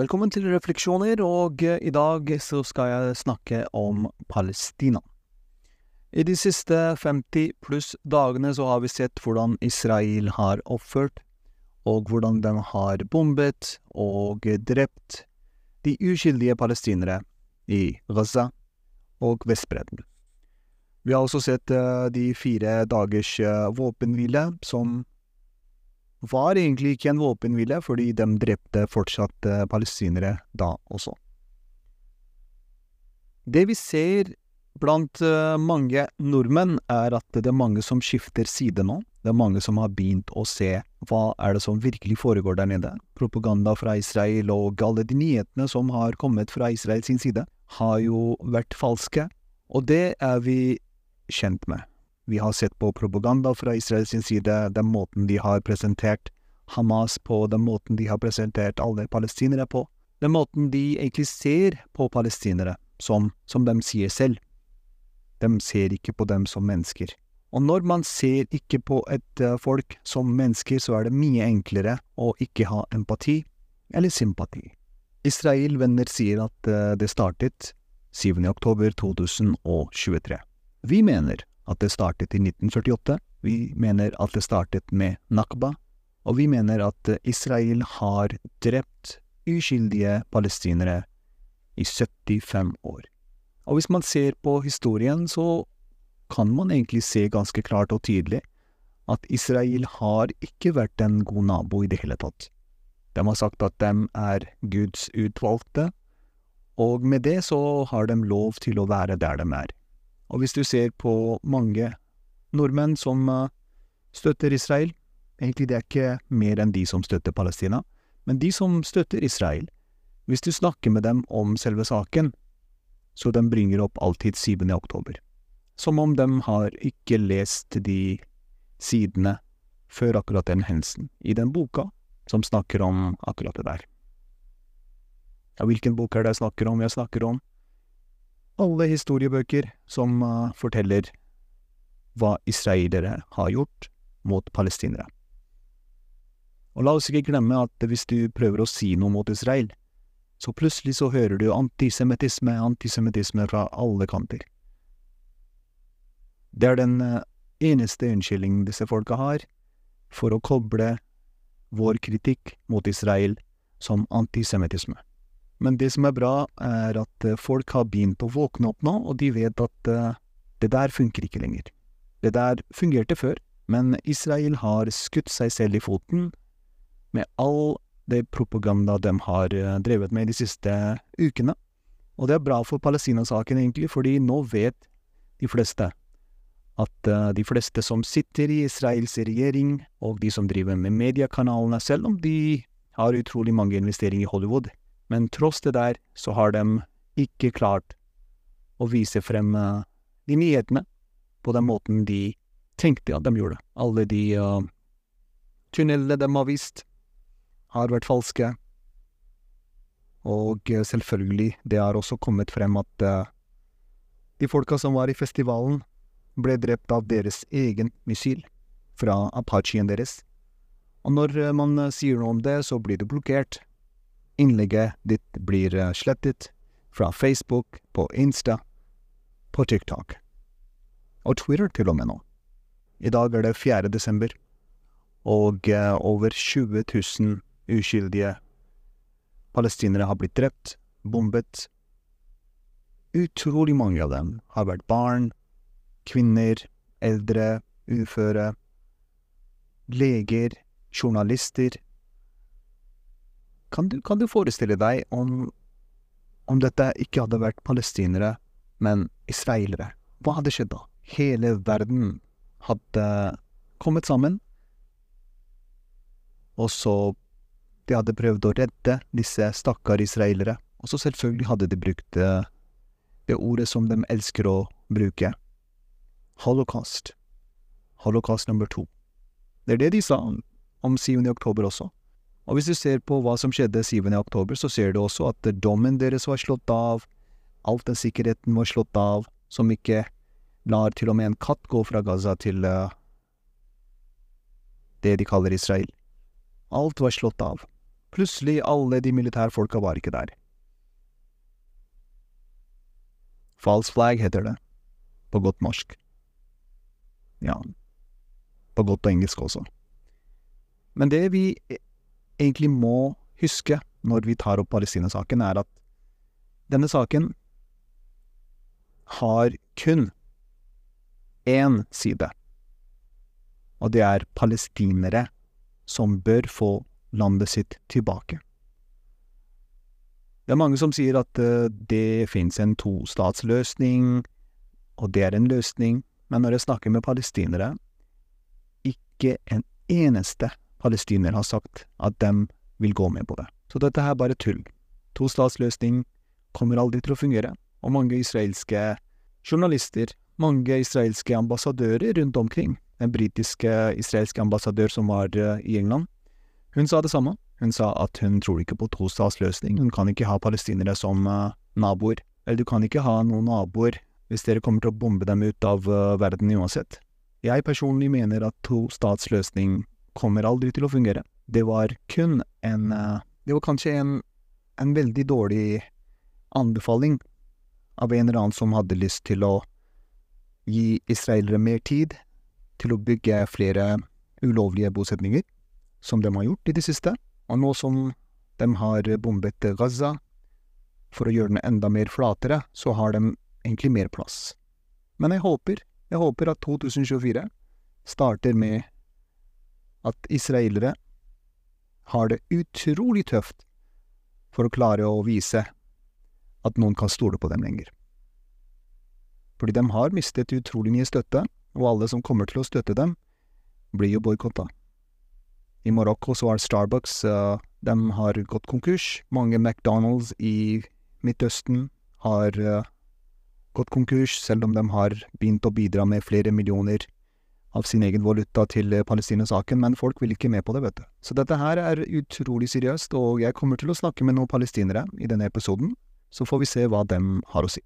Velkommen til Refleksjoner, og eh, i dag så skal jeg snakke om Palestina. I de siste 50 pluss dagene så har vi sett hvordan Israel har oppført, og hvordan de har bombet og drept de uskyldige palestinere i Gaza og Vestbredden. Vi har også sett eh, de fire dagers eh, våpenhvile, som var egentlig ikke en våpenhvile, fordi de drepte fortsatt eh, palestinere da også. Det vi ser blant mange nordmenn, er at det er mange som skifter side nå. Det er mange som har begynt å se hva er det som virkelig foregår der nede. Propaganda fra Israel og alle de nyhetene som har kommet fra Israel sin side, har jo vært falske, og det er vi kjent med. Vi har sett på propaganda fra Israels side, den måten de har presentert Hamas på, den måten de har presentert alle palestinere på, den måten de egentlig ser på palestinere, som, som de sier selv. De ser ikke på dem som mennesker. Og når man ser ikke på et uh, folk som mennesker, så er det mye enklere å ikke ha empati eller sympati. Israel-venner sier at uh, det startet 7. oktober 2023. Vi mener at det startet i 1948, vi mener at det startet med Nakba, og vi mener at Israel har drept uskyldige palestinere i 75 år. Og hvis man ser på historien, så kan man egentlig se ganske klart og tydelig at Israel har ikke vært en god nabo i det hele tatt. De har sagt at de er Guds utvalgte, og med det så har de lov til å være der de er. Og hvis du ser på mange nordmenn som uh, støtter Israel, egentlig det er ikke mer enn de som støtter Palestina, men de som støtter Israel, hvis du snakker med dem om selve saken, så de bringer opp alltid 7. oktober. Som om de har ikke lest de sidene før akkurat den hendelsen, i den boka som snakker om akkurat det der. Ja, hvilken bok er det jeg snakker om? Jeg snakker om alle historiebøker som uh, forteller hva israelere har gjort mot palestinere. Og la oss ikke glemme at hvis du prøver å si noe mot Israel, så plutselig så hører du antisemittisme, antisemittisme fra alle kanter. Det er den uh, eneste unnskyldningen disse folka har for å koble vår kritikk mot Israel som antisemittisme. Men det som er bra, er at eh, folk har begynt å våkne opp nå, og de vet at uh, det der funker ikke lenger. Det der fungerte før, men Israel har skutt seg selv i foten med all det propaganda de har uh, drevet med de siste ukene. Og det er bra for Palestina-saken, egentlig, fordi nå vet de fleste at de fleste som sitter i Israels regjering, og de som driver med mediekanalene, selv om de har utrolig mange investeringer i Hollywood, men tross det der, så har de ikke klart å vise frem uh, de nyhetene på den måten de tenkte at de gjorde. Alle de uh, tunnelene de har vist, har vært falske. Og uh, selvfølgelig, det har også kommet frem at de folka som var i festivalen, ble drept av deres egen missil, fra Apachien deres. Og når man sier noe om det, så blir det blokkert innlegget ditt blir eh, slettet fra Facebook, på Insta, på TikTok. Og Twitter til og med nå. I dag er det 4. desember, og uh, over 20 000 uskyldige palestinere har blitt drept, bombet. Utrolig mange av dem har vært barn, kvinner, eldre, uføre, leger, journalister, kan du, kan du forestille deg om, om dette ikke hadde vært palestinere, men israelere? Hva hadde skjedd da? Hele verden hadde kommet sammen, og så de hadde prøvd å redde disse stakkar israelere. Og så selvfølgelig hadde de brukt det, det ordet som de elsker å bruke. Holocaust. Holocaust nummer to. Det er det de sa om 7. oktober også. Og hvis du ser på hva som skjedde 7. oktober, så ser du også at dommen deres var slått av, alt den sikkerheten var slått av, som ikke lar til og med en katt gå fra Gaza til uh, det de kaller Israel. Alt var slått av. Plutselig, alle de militærfolka var ikke der. False flag heter det, på godt norsk. Ja, på godt engelsk også. Men det vi egentlig må huske når vi tar opp Palestina-saken, er at denne saken har kun én side, og det er palestinere som bør få landet sitt tilbake. Det er mange som sier at eh, det finnes en tostatsløsning, og det er en løsning, men når jeg snakker med palestinere, ikke en eneste palestiner har sagt at de vil gå med på det. Så dette her er bare tull. Tostatsløsning kommer aldri til å fungere, og mange israelske journalister, mange israelske ambassadører rundt omkring, den britiske israelske ambassadør som var eh, i England, hun sa det samme. Hun sa at hun tror ikke på tostatsløsning, hun kan ikke ha palestinere som uh, naboer. Eller du kan ikke ha noen naboer hvis dere kommer til å bombe dem ut av uh, verden uansett. Jeg personlig mener at tostatsløsning kommer aldri til å fungere. Det var kun en uh, Det var kanskje en, en veldig dårlig anbefaling av en eller annen som hadde lyst til å gi israelere mer tid til å bygge flere ulovlige bosetninger som de har gjort i det siste. Og nå som de har bombet Gaza, for å gjøre den enda mer flatere, så har de egentlig mer plass. Men jeg håper, jeg håper at 2024 starter med at israelere har det utrolig tøft for å klare å vise at noen kan stole på dem lenger. Fordi de har mistet utrolig mye støtte, og alle som kommer til å støtte dem, blir jo boikotta. I Marokko så har Starbucks uh, de har gått konkurs. Mange McDonald's i Midtøsten har uh, gått konkurs, selv om de har begynt å bidra med flere millioner av sin egen valuta til uh, Palestina-saken, men folk vil ikke med på det, vet du. Så dette her er utrolig seriøst, og jeg kommer til å snakke med noen palestinere i denne episoden, så får vi se hva dem har å si.